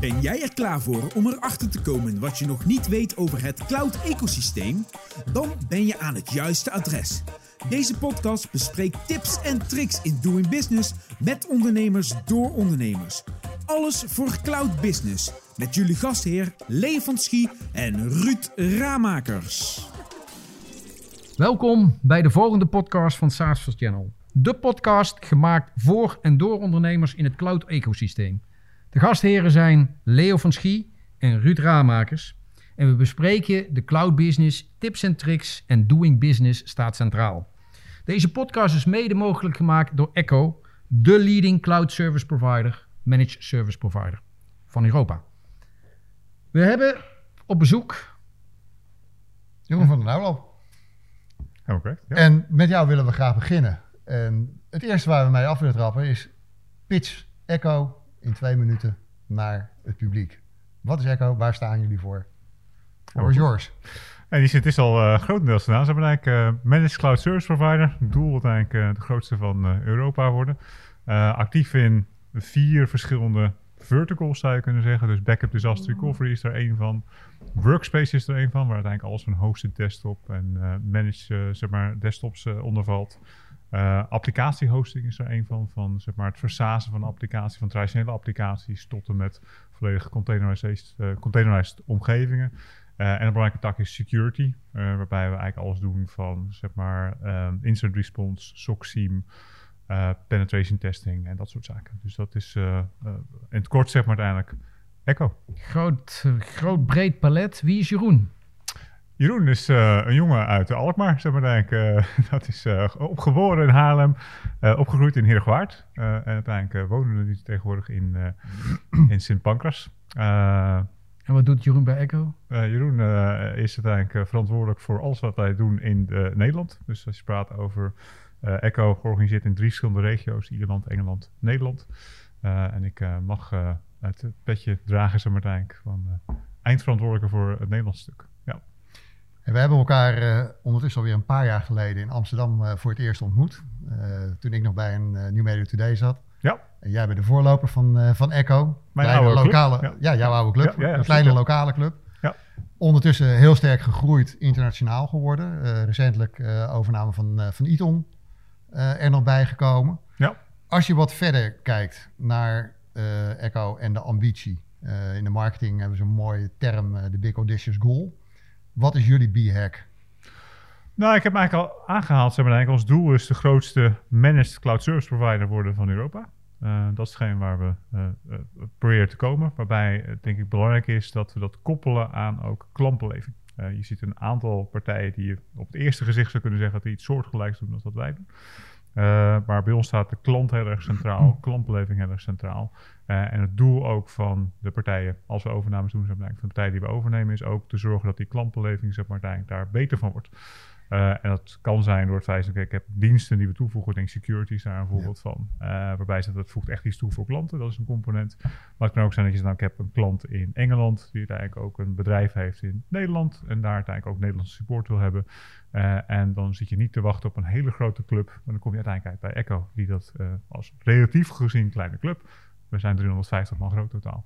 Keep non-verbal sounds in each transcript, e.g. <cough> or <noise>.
Ben jij er klaar voor om erachter te komen wat je nog niet weet over het cloud-ecosysteem? Dan ben je aan het juiste adres. Deze podcast bespreekt tips en tricks in doing business met ondernemers door ondernemers. Alles voor cloud business met jullie gastheer Lee Schie en Ruud Ramakers. Welkom bij de volgende podcast van SaaS Channel. De podcast gemaakt voor en door ondernemers in het cloud-ecosysteem. De gastheren zijn Leo van Schie en Ruud Ramakers. En we bespreken de cloud business, tips en tricks en doing business staat centraal. Deze podcast is mede mogelijk gemaakt door Echo, de leading cloud service provider, managed service provider van Europa. We hebben op bezoek Jeroen van der Nauwloop. Oké. ja. En met jou willen we graag beginnen. En het eerste waar we mee af willen trappen is pitch Echo in twee minuten naar het publiek. Wat is Echo? Waar staan jullie voor? Voor is yours. En die zit is al eh, grotendeels gedaan. Ze hebben eigenlijk eh, Managed Cloud Service Provider. Het doel wordt eigenlijk eh, de grootste van eh, Europa worden. Eh, actief in vier verschillende verticals zou je kunnen zeggen. Dus backup disaster recovery is er één van. Workspace is er één van, waar uiteindelijk alles van hosted desktop en eh, managed zeg maar desktops eh, onder valt. Eh, applicatiehosting is er één van, van zeg maar, het versazen van applicaties, van traditionele applicaties tot en met volledig containerized, eh, containerized omgevingen. Eh, en een belangrijke tak is security, waarbij we eigenlijk alles doen van zeg maar incident response, SOC penetration testing en dat soort zaken. Dus dat is in het kort zeg maar uiteindelijk Echo. groot, groot breed palet. Wie is Jeroen? Jeroen is eh, een jongen uit Alkmaar, zeg maar eigenlijk. eh, <laughs> dat is eh, opgeboren in Haarlem, opgegroeid in Heergewaard. en uiteindelijk wonen we nu tegenwoordig in, in Sint Pancras. En wat doet Jeroen bij Echo? Jeroen is uiteindelijk verantwoordelijk voor alles wat wij doen in Nederland. Dus als je praat over Echo, georganiseerd in drie verschillende regio's: Ierland, Engeland, Nederland. En ik mag het petje dragen, zeg maar uiteindelijk, van eindverantwoordelijke voor het Nederlands stuk. En we hebben elkaar eh, ondertussen alweer een paar jaar geleden in Amsterdam eh, voor het eerst ontmoet. Eh, toen ik nog bij een New Media Today zat. Ja. En jij bent de voorloper van, van Echo. Mijn oude club, lokale, ja. ja. jouw oude club. Ja, ja, ja, een kleine lokale club. Ja. Ondertussen heel sterk gegroeid, internationaal geworden. Recentelijk overname van, van Iton er nog bijgekomen. Ja. Als je wat verder kijkt naar Echo en de ambitie. in de marketing hebben ze een mooie term, de Big Audacious Goal. Wat is jullie B-hack? Nou, ik heb eigenlijk al aangehaald. Zeg maar, eigenlijk ons doel is de grootste managed cloud service provider worden van Europa. Eh, dat is hetgeen waar we eh, eh, proberen te komen. Waarbij het denk ik belangrijk is dat we dat koppelen aan ook klantbeleving. Je ziet een aantal partijen die je op het eerste gezicht zou kunnen zeggen dat die iets soortgelijks doen als wat wij doen. Eh, maar bij ons staat de klant heel erg centraal, klantbeleving heel erg centraal. Eh, en het doel ook van de partijen, als we overnames doen, zeg maar, van de partijen die we overnemen, is ook te zorgen dat die klantbeleving zeg maar, daar beter van wordt. Eh, en dat kan zijn door het feit dat ik heb diensten die we toevoegen. Denk security is daar een voorbeeld van. Eh, waarbij ze dat voegt echt iets toe voor klanten. Dat is een component. Maar het kan ook zijn dat je zegt, nou, ik heb een klant in Engeland die uiteindelijk ook een bedrijf heeft in Nederland. En daar uiteindelijk ook Nederlandse support wil hebben. Eh, en dan zit je niet te wachten op een hele grote club. Maar dan kom je uiteindelijk uit bij Echo, die dat als relatief gezien kleine club. We zijn 350 man groot totaal.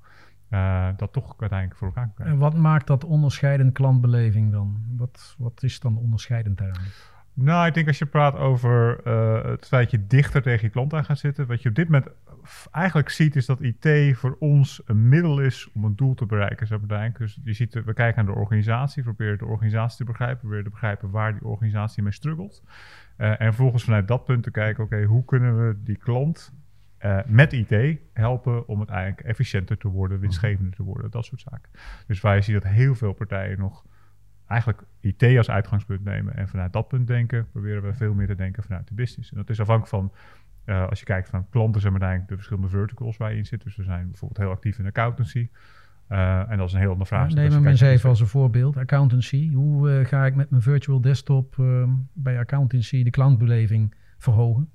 Eh, dat toch uiteindelijk voor elkaar krijgen. En wat maakt dat onderscheidend klantbeleving dan? Wat, wat is dan onderscheidend daaraan? Nou, ik denk als je praat over eh, het feit dat je dichter tegen je klant aan gaat zitten. Wat je op dit moment eigenlijk ziet, is dat IT voor ons een middel is om een doel te bereiken. Eigenlijk. Dus je ziet, eh, we kijken naar de organisatie, proberen de organisatie te begrijpen, proberen te begrijpen waar die organisatie mee struggelt. En vervolgens vanuit dat punt te kijken, oké, hoe kunnen we die klant eh, met IT helpen om het eigenlijk efficiënter te worden, winstgevender te worden, dat soort zaken. Dus waar je ziet dat heel veel partijen nog eigenlijk IT als uitgangspunt nemen en vanuit dat punt denken, proberen we veel meer te denken vanuit de business. En dat is afhankelijk van, eh, als je kijkt van klanten, zijn eigenlijk de verschillende verticals waar je in zit. Dus we zijn bijvoorbeeld heel actief in accountancy. Eh, en dat is een heel andere vraag. Neem hem eens even als een voorbeeld. Accountancy. Hoe ga ik met mijn virtual desktop eh, bij accountancy de klantbeleving verhogen?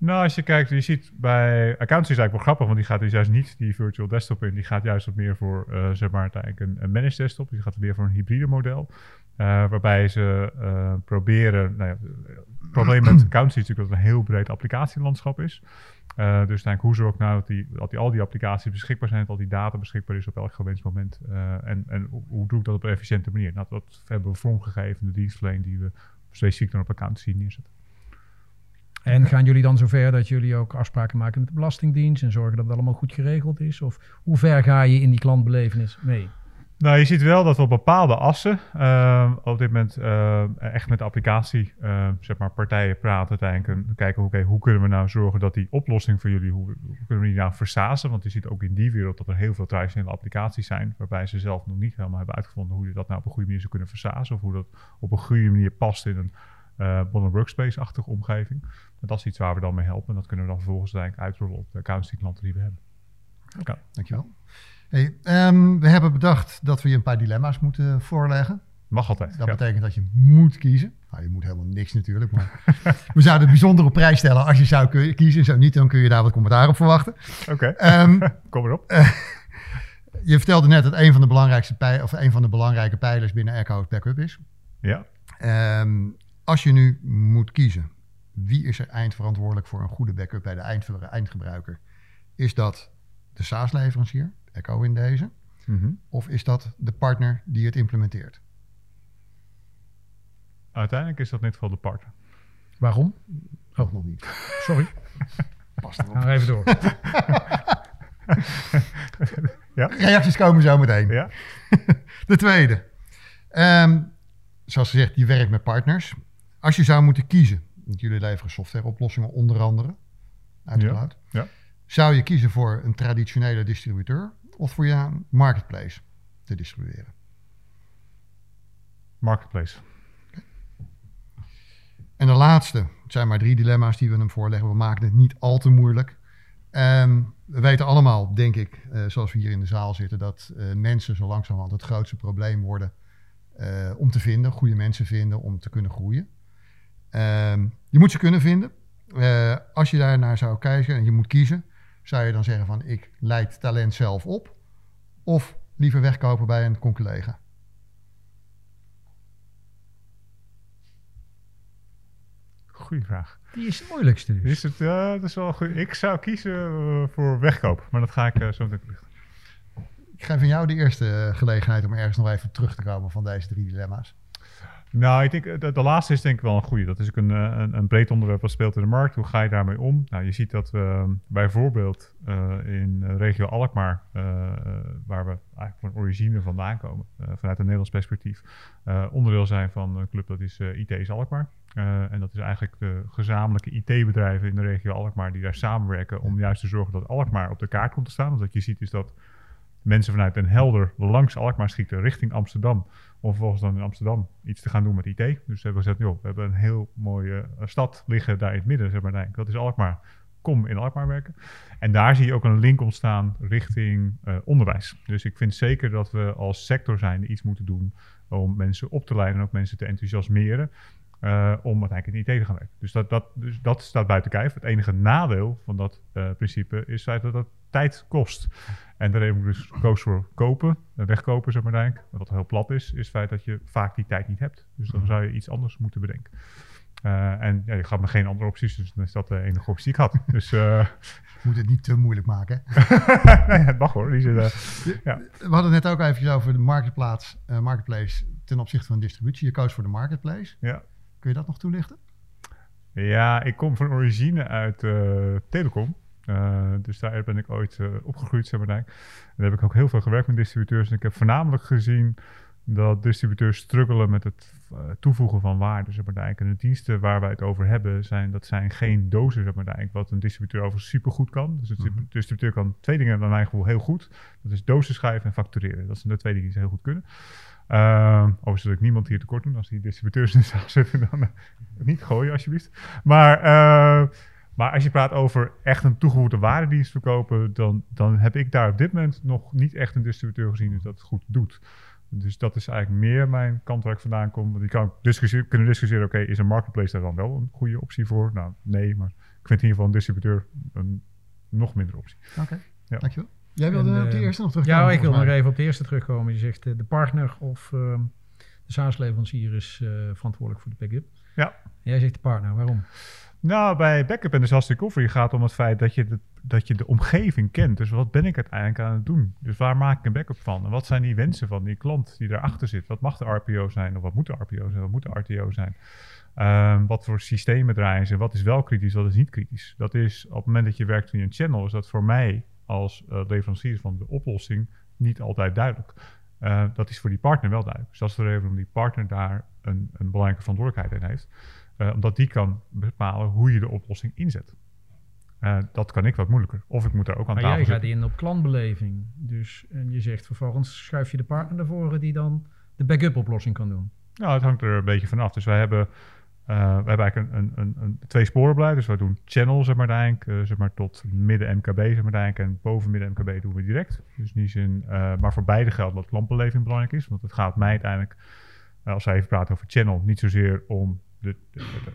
Nou, als je kijkt, je ziet bij accountancy is eigenlijk wel grappig, want die gaat dus juist niet die virtual desktop in. Die gaat juist wat meer voor, eh, zeg maar, uiteindelijk een, managed desktop. Die gaat meer voor een hybride model. eh, waarbij ze eh, proberen, nou ja, het probleem met accountancy is natuurlijk dat het een heel breed applicatielandschap is. dus uiteindelijk, hoe zorg ik nou dat, die, dat die, al die applicaties beschikbaar zijn, dat al die data beschikbaar is op elk gewenst moment. en, en hoe doe ik dat op een efficiënte manier? Nou, dat hebben we vormgegeven, de dienstverlening die we specifiek dan op accountancy neerzetten. En gaan jullie dan zover dat jullie ook afspraken maken met de Belastingdienst en zorgen dat het allemaal goed geregeld is? Of hoe ver ga je in die klantbelevenis mee? Nou, je ziet wel dat we op bepaalde assen uh, op dit moment uh, echt met applicatie, uh, zeg maar, partijen praten uiteindelijk en kijken, hoe kunnen we nou zorgen dat die oplossing voor jullie, hoe, hoe, kunnen we die nou versazen? Want je ziet ook in die wereld dat er heel veel traditionele applicaties zijn, waarbij ze zelf nog niet helemaal hebben uitgevonden hoe je dat nou op een goede manier zou kunnen versazen, of hoe dat op een goede manier past in een uh, modern workspace-achtige omgeving. dat is iets waar we dan mee helpen en dat kunnen we dan vervolgens uiteindelijk uitrollen op de accountancy klanten die we hebben. Oké, dankjewel. Hey, um, we hebben bedacht dat we je een paar dilemma's moeten voorleggen. Mag altijd. Dat betekent dat je moet kiezen. Nou, je moet helemaal niks natuurlijk, maar <laughs> we zouden een bijzondere prijs stellen als je zou kiezen. Zo niet, dan kun je daar wat commentaar op verwachten. Oké, okay. um, <laughs> kom erop. Uh, je vertelde net dat een van de belangrijkste pij of een van de belangrijke pijlers binnen Echo backup is. Ja. Um, als je nu moet kiezen, wie is er eindverantwoordelijk voor een goede backup bij de eindgebruiker? Is dat de SaaS-leverancier, Echo in deze? -hmm. Of is dat de partner die het implementeert? Uiteindelijk is dat net geval de partner. Waarom? Oh, nog niet. <laughs> Sorry. Pas erop. Gaan we even door. <laughs> ja? Reacties komen zo meteen. Ja? <laughs> de tweede. Um, zoals gezegd, die werkt met partners. Als je zou moeten kiezen, want jullie leveren softwareoplossingen onder andere uit de ja. Zou je kiezen voor een traditionele distributeur of voor je marketplace te distribueren? Marketplace. Okay. En de laatste, het zijn maar drie dilemma's die we hem voorleggen. We maken het niet al te moeilijk. Um, we weten allemaal, denk ik, uh, zoals we hier in de zaal zitten, dat uh, mensen zo langzamerhand het grootste probleem worden uh, om te vinden, goede mensen vinden om te kunnen groeien. Um, je moet ze kunnen vinden. Uh, als je daar naar zou kijken en je moet kiezen, zou je dan zeggen van ik leid talent zelf op of liever wegkopen bij een conculega? Goeie vraag. Die is het moeilijkste dus. Is het, ja, dat is wel goed. Ik zou kiezen uh, voor wegkoop, maar dat ga ik uh, zo meteen toelichten. Ik geef van jou de eerste gelegenheid om ergens nog even terug te komen van deze drie dilemma's. Nou, ik denk de, de, laatste is denk ik wel een goede. Dat is ook een, een, een, breed onderwerp wat speelt in de markt. Hoe ga je daarmee om? Nou, je ziet dat we bijvoorbeeld uh, in regio Alkmaar, waar we eigenlijk van origine vandaan komen, vanuit een Nederlands perspectief, onderdeel zijn van een club dat is IT Alkmaar. en dat is eigenlijk de gezamenlijke IT-bedrijven in de regio Alkmaar die daar samenwerken om juist te zorgen dat Alkmaar op de kaart komt te staan. Want wat je ziet is dat mensen vanuit Den Helder langs Alkmaar schieten richting Amsterdam. Om vervolgens dan in Amsterdam iets te gaan doen met IT. Dus we hebben gezegd, joh, we hebben een heel mooie uh, stad liggen daar in het midden. Zeg maar, nee, dat is Alkmaar. Kom in Alkmaar werken. En daar zie je ook een link ontstaan richting uh, onderwijs. Dus ik vind zeker dat we als sector zijn iets moeten doen om mensen op te leiden en ook mensen te enthousiasmeren. Uh, om uiteindelijk in IT te gaan werken. Dus dat, dat, dus dat staat buiten kijf. Het enige nadeel van dat principe is dat dat tijd kost. En daar heb ik dus koos voor kopen, wegkopen, zeg maar denk. Wat heel plat is, is het feit dat je vaak die tijd niet hebt. Dus dan zou je iets anders moeten bedenken. Uh, en ja, je gaat me geen andere opties, dus dan is dat de enige optie die ik had. Dus, uh, Moet het niet te moeilijk maken. <laughs> nee, het mag hoor. Die zit, uh, ja. We hadden het net ook even over de marketplace, marketplace ten opzichte van distributie. Je koos voor de marketplace. Ja. Kun je dat nog toelichten? Ja, ik kom van origine uit telecom. Uh, dus daar ben ik ooit uh, opgegroeid, zeg maar. Daar heb ik ook heel veel gewerkt met distributeurs. En ik heb voornamelijk gezien dat distributeurs struggelen met het uh, toevoegen van waarde, zeg maar. En de diensten waar wij het over hebben, zijn, dat zijn geen dozen, zeg maar. Wat een distributeur over supergoed kan. Dus een mm-hmm. distributeur kan twee dingen naar mijn gevoel heel goed. Dat is dozen schrijven en factureren. Dat zijn de twee dingen die ze heel goed kunnen. Uh, overigens wil ik niemand hier tekort doen. Als die distributeurs <laughs> in de zaal zitten, dan niet gooien alsjeblieft. Maar... Maar als je praat over echt een toegevoegde waardedienst verkopen, dan, dan heb ik daar op dit moment nog niet echt een distributeur gezien die dat goed doet. Dus dat is eigenlijk meer mijn kant waar ik vandaan kom. Want je kan discussie, kunnen discussiëren, oké, is een marketplace daar dan wel een goede optie voor? Nou, nee, maar ik vind in ieder geval een distributeur een nog minder optie. Oké, okay. ja. dankjewel. Jij wilde en, op de uh, eerste nog terugkomen? Ja, ik wil nog even op de eerste terugkomen. Je zegt uh, de partner of uh, de SaaS-leverancier is verantwoordelijk voor de backup. Ja. En jij zegt de partner, waarom? Nou, bij backup en disaster recovery gaat het om het feit dat je, de, dat je de omgeving kent. Dus wat ben ik uiteindelijk aan het doen? Dus waar maak ik een backup van? En wat zijn die wensen van die klant die erachter zit? Wat mag de RPO zijn? Of wat moet de RPO zijn? Wat moet de RTO zijn? Ehm, wat voor systemen draaien ze? Wat is wel kritisch? Wat is niet kritisch? Dat is op het moment dat je werkt in een channel, is dat voor mij als uh, leverancier van de oplossing niet altijd duidelijk. Uh, dat is voor die partner wel duidelijk. Dus dat is de reden om die partner daar een, een belangrijke verantwoordelijkheid in heeft. Uh, omdat die kan bepalen hoe je de oplossing inzet. Uh, dat kan ik wat moeilijker. Of ik moet er ook aan maar tafel jij gaat in op klantbeleving. Dus, en je zegt vervolgens schuif je de partner naar voren die dan de backup oplossing kan doen. Nou, het hangt er een beetje vanaf. Dus wij hebben, we hebben eigenlijk een, een, een, twee sporen beleid. Dus we doen channel, zeg maar, uh, zeg maar tot midden MKB, zeg maar, en boven midden MKB doen we direct. Dus die zin, uh, maar voor beide geldt dat klantbeleving belangrijk is. Want het gaat mij uiteindelijk, als wij even praten over channel, niet zozeer om het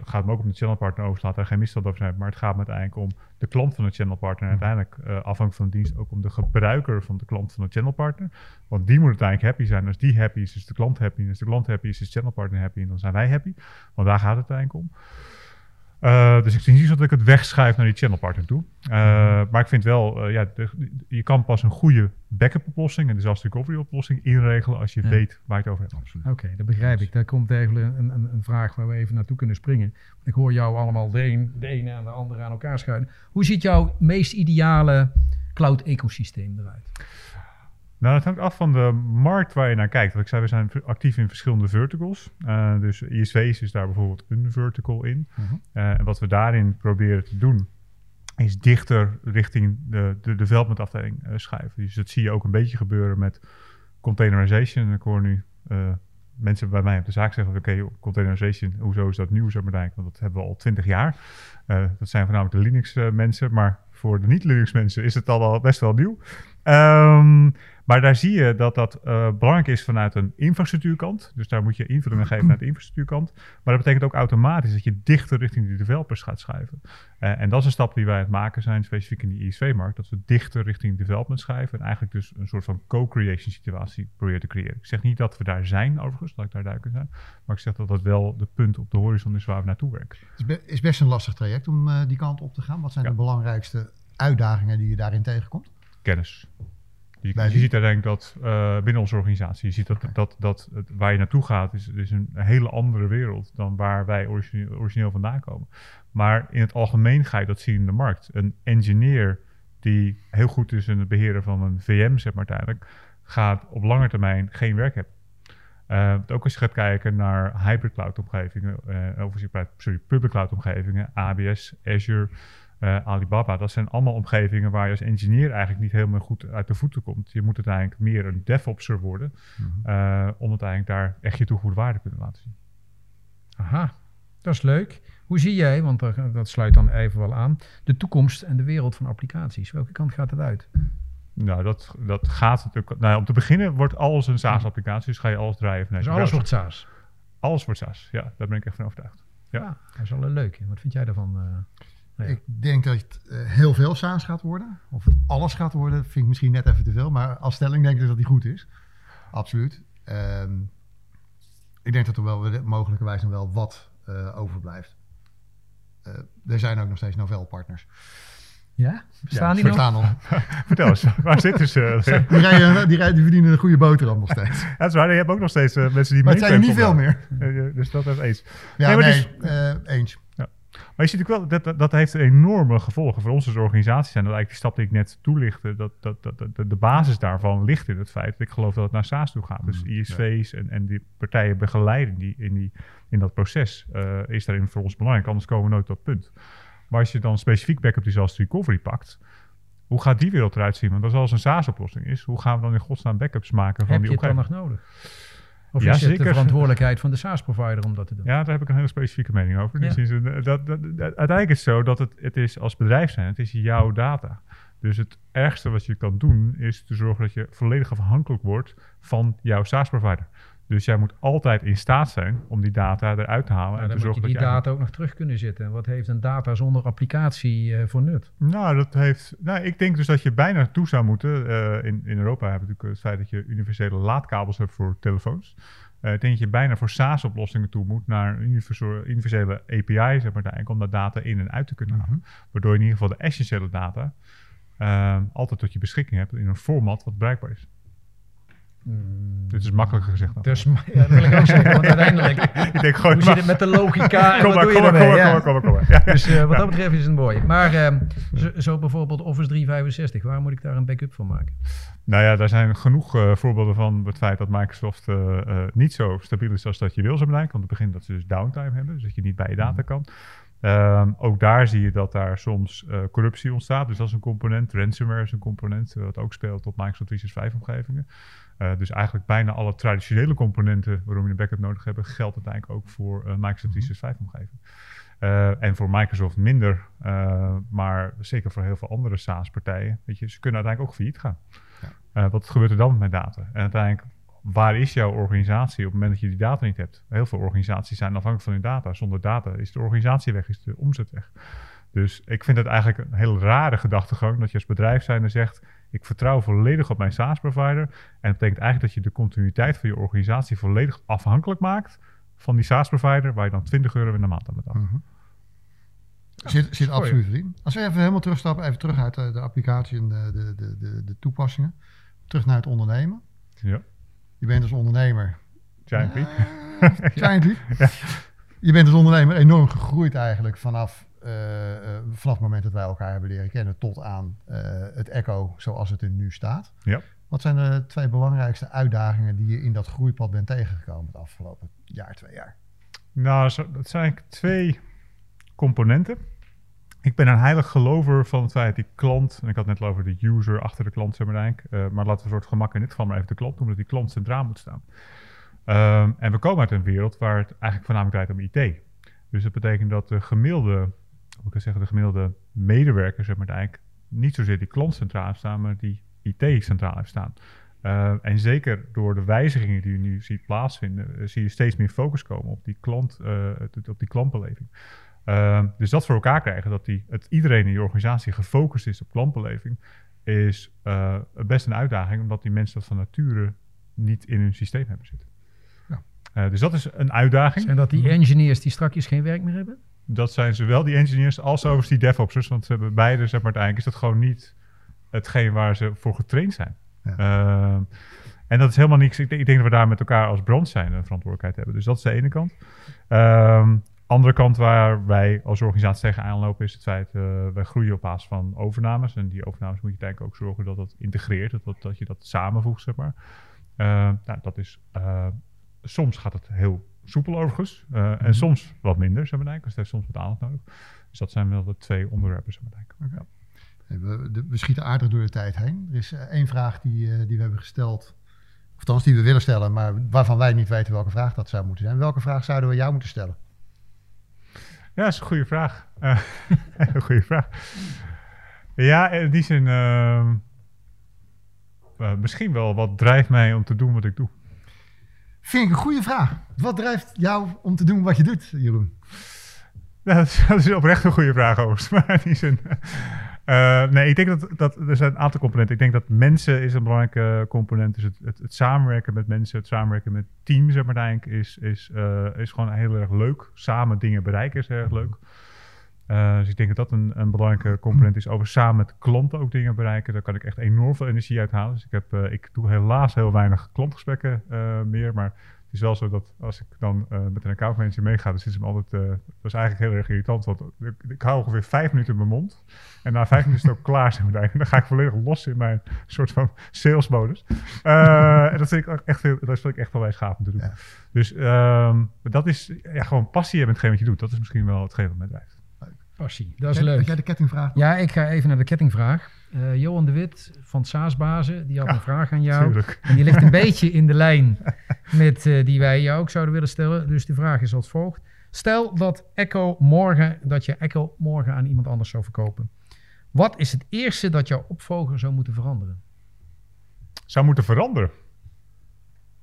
gaat me ook om de channelpartner over, laat er geen misstand over zijn, maar het gaat me uiteindelijk om de klant van de channelpartner en uiteindelijk uh, afhankelijk van de dienst ook om de gebruiker van de klant van de channelpartner. Want die moet uiteindelijk happy zijn. Als die happy is, is de klant happy. En als de klant happy is, is de channelpartner happy. En dan zijn wij happy. Want daar gaat het uiteindelijk om. Uh, dus ik zie niet dat ik het wegschuif naar die channelpartner toe. Uh, maar ik vind wel, uh, ja, de, je kan pas een goede backup oplossing en disaster recovery oplossing inregelen als je ja. weet waar je het over hebt. Oké, okay, dat begrijp ik. Daar komt eigenlijk een, een, een, vraag waar we even naartoe kunnen springen. Ik hoor jou allemaal de, een, de ene en de andere aan elkaar schuiven. Hoe ziet jouw meest ideale cloud ecosysteem eruit? Nou, dat hangt af van de markt waar je naar kijkt. Wat ik zei, we zijn actief in verschillende verticals. Uh, dus ISV's is daar bijvoorbeeld een vertical in. Uh -huh. uh, en wat we daarin proberen te doen, is dichter richting de, de development afdeling uh, schuiven. Dus dat zie je ook een beetje gebeuren met containerization. Ik hoor nu mensen bij mij op de zaak zeggen: oké, okay, containerization, hoezo is dat nieuw? Maar, want dat hebben we al twintig jaar. dat zijn voornamelijk de Linux-mensen, maar voor de niet-Linux-mensen is het al wel best wel nieuw. Um, maar daar zie je dat dat uh, belangrijk is vanuit een infrastructuurkant. Dus daar moet je invullingen geven naar de infrastructuurkant. Maar dat betekent ook automatisch dat je dichter richting de developers gaat schuiven. Uh, en dat is een stap die wij aan het maken zijn, specifiek in die ISV-markt. Dat we dichter richting development schuiven. En eigenlijk dus een soort van co-creation situatie proberen te creëren. Ik zeg niet dat we daar zijn, overigens, laat ik daar duidelijk in zijn. Maar ik zeg dat dat wel de punt op de horizon is waar we naartoe werken. Het is, be is best een lastig traject om uh, die kant op te gaan. Wat zijn ja. de belangrijkste uitdagingen die je daarin tegenkomt? Kennis. Je, je ziet uiteindelijk dat uh, binnen onze organisatie, je ziet dat, okay. dat, dat waar je naartoe gaat, is, is een hele andere wereld dan waar wij origineel, origineel vandaan komen. Maar in het algemeen ga je dat zien in de markt. Een engineer die heel goed is in het beheren van een VM, zeg maar uiteindelijk, gaat op lange termijn geen werk hebben. Uh, ook als je gaat kijken naar hybrid cloud omgevingen, uh, sorry, public cloud omgevingen, ABS, Azure, uh, Alibaba, dat zijn allemaal omgevingen waar je als engineer eigenlijk niet helemaal goed uit de voeten komt. Je moet uiteindelijk meer een DevOpser worden, mm -hmm. uh, om uiteindelijk daar echt je toegevoegde waarde te kunnen laten zien. Aha, dat is leuk. Hoe zie jij, want dat sluit dan even wel aan, de toekomst en de wereld van applicaties? Welke kant gaat het uit? Nou, dat, dat gaat natuurlijk. Nou, om te beginnen wordt alles een SaaS-applicatie, dus ga je alles draaien vanuit Dus alles wordt SaaS? Alles wordt SaaS, ja, daar ben ik echt van overtuigd. Ja, ja dat is wel een leuke. Wat vind jij daarvan? Uh, ja. Ik denk dat het uh, heel veel SaaS gaat worden. Of het alles gaat worden, vind ik misschien net even te veel. Maar als stelling denk ik dat die goed is. Absoluut. Um, ik denk dat er wel mogelijkerwijs nog wel wat uh, overblijft. Uh, er zijn ook nog steeds Novell-partners. Ja? Bestaan ja, die nog? nog? <laughs> Vertel eens, waar zitten <laughs> ze? die, rijden, die, rijden, die verdienen een goede boterham nog steeds. ja, <laughs> dat is waar. Je hebt ook nog steeds uh, mensen die Maar het zijn er niet veel meer. dus dat is eens. Ja, nee, nee dus, eens. Maar je ziet ook wel, dat, dat, dat heeft enorme gevolgen voor ons als organisatie. En dat eigenlijk die stap die ik net toelichtte, dat, dat, dat, dat, de basis daarvan ligt in het feit dat ik geloof dat het naar SaaS toe gaat. Dus ISV's ja. en, en die partijen begeleiden die in, die, in dat proces uh, is daarin voor ons belangrijk. Anders komen we nooit tot dat punt. Maar als je dan specifiek backup disaster recovery pakt, hoe gaat die wereld eruit zien? Want als alles een SaaS-oplossing is, hoe gaan we dan in godsnaam backups maken van Heb die je het dan nog nodig? Of ja, is het zeker. de verantwoordelijkheid van de SaaS-provider om dat te doen? Ja, daar heb ik een hele specifieke mening over. Ja. Dus dat, dat, dat, uiteindelijk is het zo dat het, het is als bedrijf zijn, het is jouw data. Dus het ergste wat je kan doen, is te zorgen dat je volledig afhankelijk wordt van jouw SaaS-provider. Dus jij moet altijd in staat zijn om die data eruit te halen. Maar en dan te moet je zorgen die dat je data ook nog terug kunnen zitten. Wat heeft een data zonder applicatie eh, voor nut? Nou, dat heeft. Nou, ik denk dus dat je bijna toe zou moeten. eh, in, in Europa hebben we natuurlijk het feit dat je universele laadkabels hebt voor telefoons. Eh, ik denk dat je bijna voor SaaS-oplossingen toe moet naar universele API, zeg maar, eigenlijk, om dat data in en uit te kunnen halen. Waardoor je in ieder geval de essentiële data altijd tot je beschikking hebt in een format wat bereikbaar is. Dit is makkelijker gezegd dan. Dus, ja, dat wil ik ook zeggen, want uiteindelijk... <laughs> ik denk gewoon. <laughs> Hoe zit het met de logica en <laughs> Kom wat maar, doe kom je maar, kom maar, Ja. kom maar, kom maar, kom maar. Ja. Dus eh, wat dat betreft is het mooi. Maar ehm, zo, zo bijvoorbeeld Office 365, waar moet ik daar een backup van maken? Nou ja, daar zijn genoeg eh, voorbeelden van het feit dat Microsoft eh, eh, niet zo stabiel is als dat je wil, zo belangrijk. Want het begint dat ze dus downtime hebben, dus dat je niet bij je data kan. Ehm, ook daar zie je dat daar soms eh, corruptie ontstaat. Dus dat is een component. Ransomware is een component, eh, wat ook speelt op Microsoft 365-omgevingen. Eh, dus eigenlijk bijna alle traditionele componenten waarom je een backup nodig hebt, geldt uiteindelijk ook voor eh, Microsoft 365-omgeving. Eh, en voor Microsoft minder, eh, maar zeker voor heel veel andere SaaS-partijen. Weet je, ze kunnen uiteindelijk ook failliet gaan. Eh, wat gebeurt er dan met mijn data? En uiteindelijk, waar is jouw organisatie op het moment dat je die data niet hebt? Heel veel organisaties zijn afhankelijk van hun data. Zonder data is de organisatie weg, is de omzet weg. Dus ik vind het eigenlijk een heel rare gedachtegang dat je als bedrijf zijnde zegt: ik vertrouw volledig op mijn SaaS-provider. En dat betekent eigenlijk dat je de continuïteit van je organisatie volledig afhankelijk maakt van die SaaS-provider, waar je dan 20 euro in de maand aan betaalt. Mhm. Zit, zit absoluut in. Als we even helemaal terugstappen, even terug uit de, de applicatie en de, de, de, de, toepassingen. Terug naar het ondernemen. Ja, Je bent als ondernemer. Giant Leap. <laughs> Je bent als ondernemer enorm gegroeid eigenlijk vanaf, vanaf het moment dat wij elkaar hebben leren kennen tot aan eh, het Echo zoals het er nu staat. Ja. Wat zijn de twee belangrijkste uitdagingen die je in dat groeipad bent tegengekomen het afgelopen jaar, twee jaar? Nou, dat zijn eigenlijk twee componenten. Ik ben een heilig gelover van het feit dat die klant, en ik had het net al over de user achter de klant, zeg maar, eh, maar laten we een soort gemak in dit geval maar even de klant noemen, dat die klant centraal moet staan. Ehm, en we komen uit een wereld waar het eigenlijk voornamelijk draait om IT. Dus dat betekent dat de gemiddelde, hoe kan ik zeggen, de gemiddelde medewerker, zeg maar, eigenlijk niet zozeer die klant centraal heeft staan, maar die IT centraal heeft staan. Eh, en zeker door de wijzigingen die je nu ziet plaatsvinden, eh, zie je steeds meer focus komen op die, klant, eh, op die klantbeleving. Ehm, dus dat voor elkaar krijgen, dat die, het, iedereen in je organisatie gefocust is op klantbeleving, is eh, best een uitdaging, omdat die mensen dat van nature niet in hun systeem hebben zitten. Ja. Eh, dus dat is een uitdaging. Zijn dat die engineers die strakjes geen werk meer hebben? Dat zijn zowel die engineers als overigens die DevOpsers, want ze hebben beide, zeg maar, uiteindelijk is dat gewoon niet hetgeen waar ze voor getraind zijn. Ja. Ehm, en dat is helemaal niks. Ik denk, ik denk dat we daar met elkaar als brand zijn een verantwoordelijkheid hebben. Dus dat is de ene kant. Ehm andere kant waar wij als organisatie tegenaan lopen is het feit, uh, wij groeien op basis van overnames. En die overnames moet je eigenlijk ook zorgen dat dat integreert, dat, dat, dat je dat samenvoegt, zeg maar. Ehm, nou, dat is, eh, soms gaat het heel soepel overigens. eh, En soms wat minder, eigenlijk. Dus het heeft soms wat aandacht nodig. Dus dat zijn wel de twee onderwerpen, zeg maar eigenlijk. Ja. Hey, We, de- we schieten aardig door de tijd heen. Er is eh, één vraag die, eh, die we hebben gesteld, of althans die we willen stellen, maar waarvan wij niet weten welke vraag dat zou moeten zijn. Welke vraag zouden we jou moeten stellen? Ja, dat is een goede vraag. <laughs> Een goede vraag. Ja, in die zin... ehm, eh, misschien wel, wat drijft mij om te doen wat ik doe? Vind ik een goede vraag. Wat drijft jou om te doen wat je doet, Jeroen? <laughs> Dat, is, oprecht een goede vraag, overigens. <laughs> Maar die zin... eh, nee, ik denk dat, dat er zijn een aantal componenten. Ik denk dat mensen is een belangrijke component. Dus het, het, samenwerken met mensen, het samenwerken met teams, zeg maar, eigenlijk, is, is, eh, is gewoon heel erg leuk. Samen dingen bereiken is erg leuk. Eh, dus ik denk dat dat een, een belangrijke component is. Over samen met klanten ook dingen bereiken. Daar kan ik echt enorm veel energie uit halen. Dus ik, heb, eh, ik doe helaas heel weinig klantgesprekken eh, meer. Maar het is wel zo dat als ik dan met een accountmanager meega, dan zit ze me altijd... dat is eigenlijk heel erg irritant. Want ik, ik hou ongeveer vijf minuten in mijn mond. En na vijf minuten is het ook <laughs> klaar. Zeg maar. En dan ga ik volledig los in mijn soort van salesmodus. En dat vind ik echt, heel, dat vind ik echt wel wijs gaaf om te doen. Ja. Dus ehm, dat is ja, gewoon passie hebben met hetgeen wat je doet. Dat is misschien wel hetgeen wat mij drijft. Passie, dat is leuk. jij de kettingvraag? Ja, ik ga even naar de kettingvraag. Eh, Johan de Wit van Saasbazen, die had Ja, een vraag aan jou. Tuurlijk. En die ligt een <laughs> beetje in de lijn met eh, die wij jou ook zouden willen stellen. Dus de vraag is als volgt. Stel dat, Echo morgen, dat je Echo morgen aan iemand anders zou verkopen. Wat is het eerste dat jouw opvolger zou moeten veranderen? Zou moeten veranderen? Nou,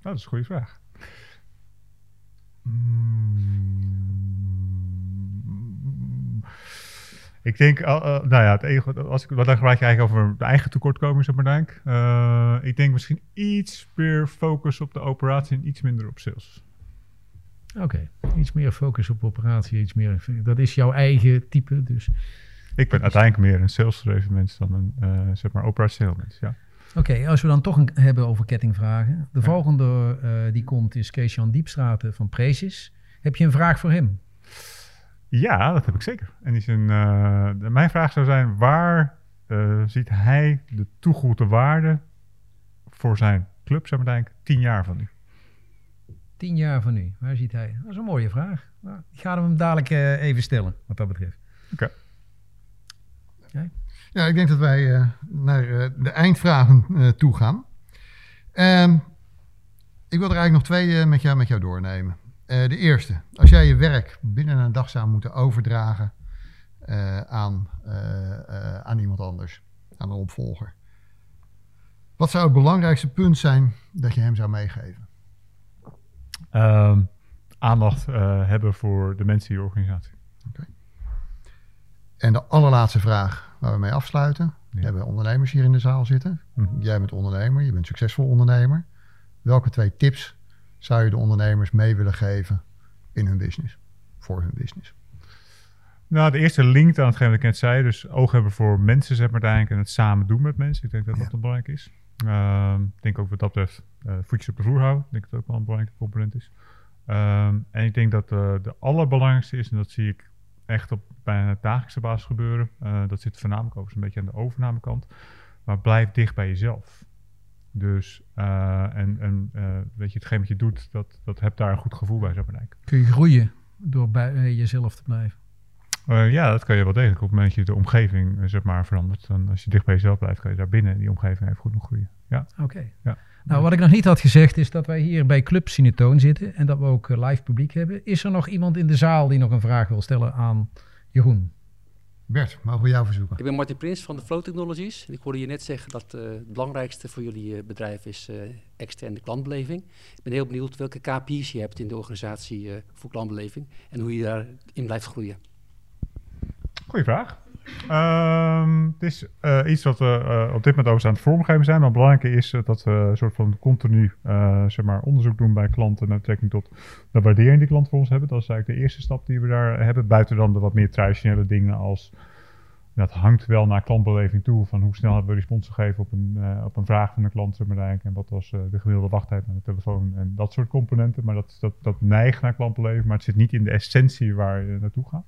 dat is een goede vraag. Mm. Ik denk, uh, uh, nou ja, het enige, als ik, wat dan praat je eigenlijk over de eigen tekortkomingen, zeg maar, denk. Uh, ik denk misschien iets meer focus op de operatie en iets minder op sales. Oké, okay. iets meer focus op operatie, iets meer. Dat is jouw eigen type, dus. Ik ben uiteindelijk meer een salesgedreven mens dan een, uh, zeg maar, operationeel mens, ja. Oké, okay, als we dan toch een, hebben over kettingvragen. De ja. volgende die komt is Kees-Jan Diepstraten van Prezis. Heb je een vraag voor hem? Ja, dat heb ik zeker. En die is een, uh, mijn vraag zou zijn, waar uh, ziet hij de toegevoegde waarde voor zijn club, zeg maar denk tien jaar van nu? Tien jaar van nu, waar ziet hij? Dat is een mooie vraag. Nou, ik ga hem dadelijk uh, even stellen, wat dat betreft. Oké. Okay. Okay. Ja, ik denk dat wij uh, naar uh, de eindvragen uh, toe gaan. Um, ik wil er eigenlijk nog twee met, jou, met jou doornemen. De eerste, als jij je werk binnen een dag zou moeten overdragen aan, aan iemand anders, aan een opvolger. Wat zou het belangrijkste punt zijn dat je hem zou meegeven? Um, aandacht hebben voor de mensen in je organisatie. Okay. En de allerlaatste vraag waar we mee afsluiten. Ja. We hebben ondernemers hier in de zaal zitten. Mhm. Jij bent ondernemer, je bent succesvol ondernemer. Welke twee tips zou je de ondernemers mee willen geven in hun business? Voor hun business? Nou, de eerste link aan hetgeen wat ik net zei. Dus oog hebben voor mensen, zeg maar, eigenlijk. En het samen doen met mensen. Ik denk dat dat ja. belangrijk is. Uh, ik denk ook wat dat betreft uh, voetjes op de vloer houden. Ik denk dat dat ook wel een belangrijke component is. Um, en ik denk dat uh, de allerbelangrijkste is, en dat zie ik echt op bijna dagelijkse basis gebeuren. Uh, dat zit voornamelijk ook een beetje aan de overnamekant. Maar blijf dicht bij jezelf. Dus, uh, en, en uh, weet je, hetgeen wat je doet, dat, dat heb daar een goed gevoel bij, zou ik denken. Kun je groeien door bij jezelf te blijven? ja, dat kan je wel degelijk. Op het moment dat je de omgeving, zeg maar, verandert. Dan als je dicht bij jezelf blijft, kan je daar binnen die omgeving even goed nog groeien. Ja. Oké. Okay. Ja. Nou, wat ik nog niet had gezegd is dat wij hier bij Club Cinetoon zitten en dat we ook live publiek hebben. Is er nog iemand in de zaal die nog een vraag wil stellen aan Jeroen? Bert, mogen we jou verzoeken? Ik ben Martin Prins van de Flow Technologies. Ik hoorde je net zeggen dat uh, het belangrijkste voor jullie uh, bedrijf is uh, externe klantbeleving. Ik ben heel benieuwd welke KPI's je hebt in de organisatie voor klantbeleving en hoe je daarin blijft groeien. Goeie vraag. Um, het is uh, iets wat we uh, op dit moment over aan het vormgeven zijn. Maar het belangrijke is uh, dat we een soort van continu zeg maar onderzoek doen bij klanten met betrekking tot de waardering die klanten voor ons hebben. Dat is eigenlijk de eerste stap die we daar hebben. Buiten dan de wat meer traditionele dingen als dat hangt wel naar klantbeleving toe. Van hoe snel hebben we respons gegeven op een, op een vraag van de klant. En wat was de gemiddelde wachttijd naar de telefoon. En dat soort componenten. Maar dat, dat, dat neigt naar klantbeleving. Maar het zit niet in de essentie waar je naartoe gaat.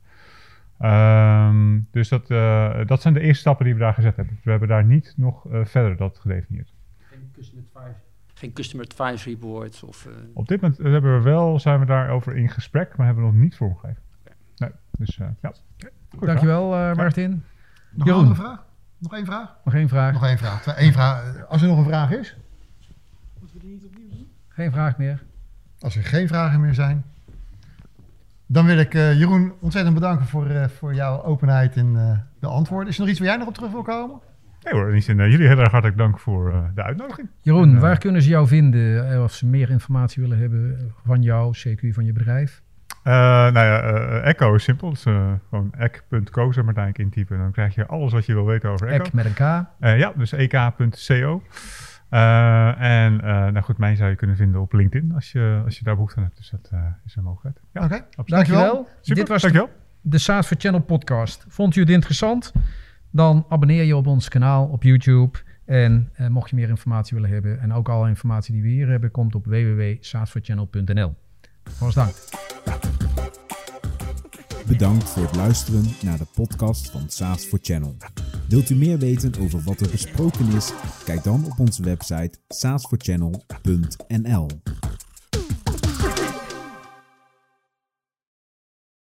Um, dus dat, uh, dat zijn de eerste stappen die we daar gezet hebben. We hebben daar niet nog uh, verder dat gedefinieerd. Geen customer advisory, Geen customer advisory boards? Of, uh... Op dit moment hebben we wel, zijn we daarover in gesprek, maar hebben we nog niet vormgegeven. Okay. Nee, dus ja. Okay. Dankjewel Martin. Nog Jeroen. een andere vraag? Nog één vraag? Nog één vraag. Nog één vraag. Eén vraag. Als er nog een vraag is? Moeten we die niet opnieuw doen? Geen vraag meer. Als er geen vragen meer zijn, dan wil ik uh, Jeroen ontzettend bedanken voor, uh, voor jouw openheid in uh, de antwoorden. Is er nog iets waar jij nog op terug wil komen? Nee hoor, niet in, jullie heel erg hartelijk dank voor de uitnodiging. Jeroen, en, waar kunnen ze jou vinden als ze meer informatie willen hebben van jou, CQ van je bedrijf? nou ja, Echo is simpel. Dus, gewoon ek.co, zeg maar, daar intypen. Dan krijg je alles wat je wil weten over Echo. Ek met een K? ja, dus ek.co. Uh, en uh, nou goed, mij zou je kunnen vinden op LinkedIn als je, als je daar behoefte aan hebt. Dus dat uh, is een mogelijkheid. Ja, Oké, okay. dankjewel. Super, Dit was dankjewel. de, SaaS for Channel podcast. Vond u het interessant? Dan abonneer je op ons kanaal op YouTube. En mocht je meer informatie willen hebben en ook alle informatie die we hier hebben, komt op www.saasforchannel.nl. Vast dank. Bedankt voor het luisteren naar de podcast van SaaS for Channel. Wilt u meer weten over wat er besproken is? Kijk dan op onze website saasforchannel.nl.